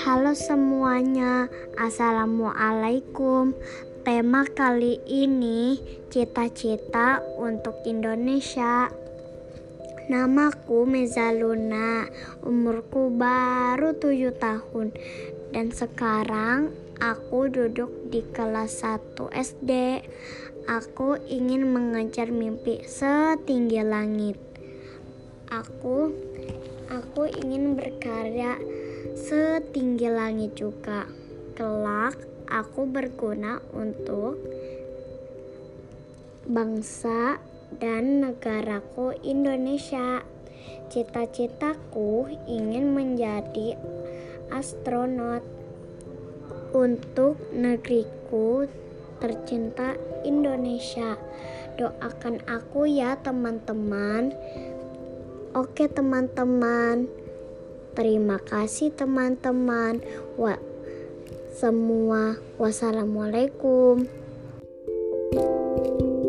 Halo semuanya, Assalamualaikum. Tema kali ini cita-cita untuk Indonesia. Namaku Mezaluna, umurku baru 7 tahun dan sekarang aku duduk di kelas 1 SD. Aku ingin mengejar mimpi setinggi langit. Aku aku ingin berkarya setinggi langit juga. Kelak aku berguna untuk bangsa dan negaraku Indonesia. Cita-citaku ingin menjadi astronot untuk negeriku tercinta Indonesia. Doakan aku ya teman-teman. Oke teman-teman, terima kasih teman-teman. Wa semua wassalamualaikum. thank you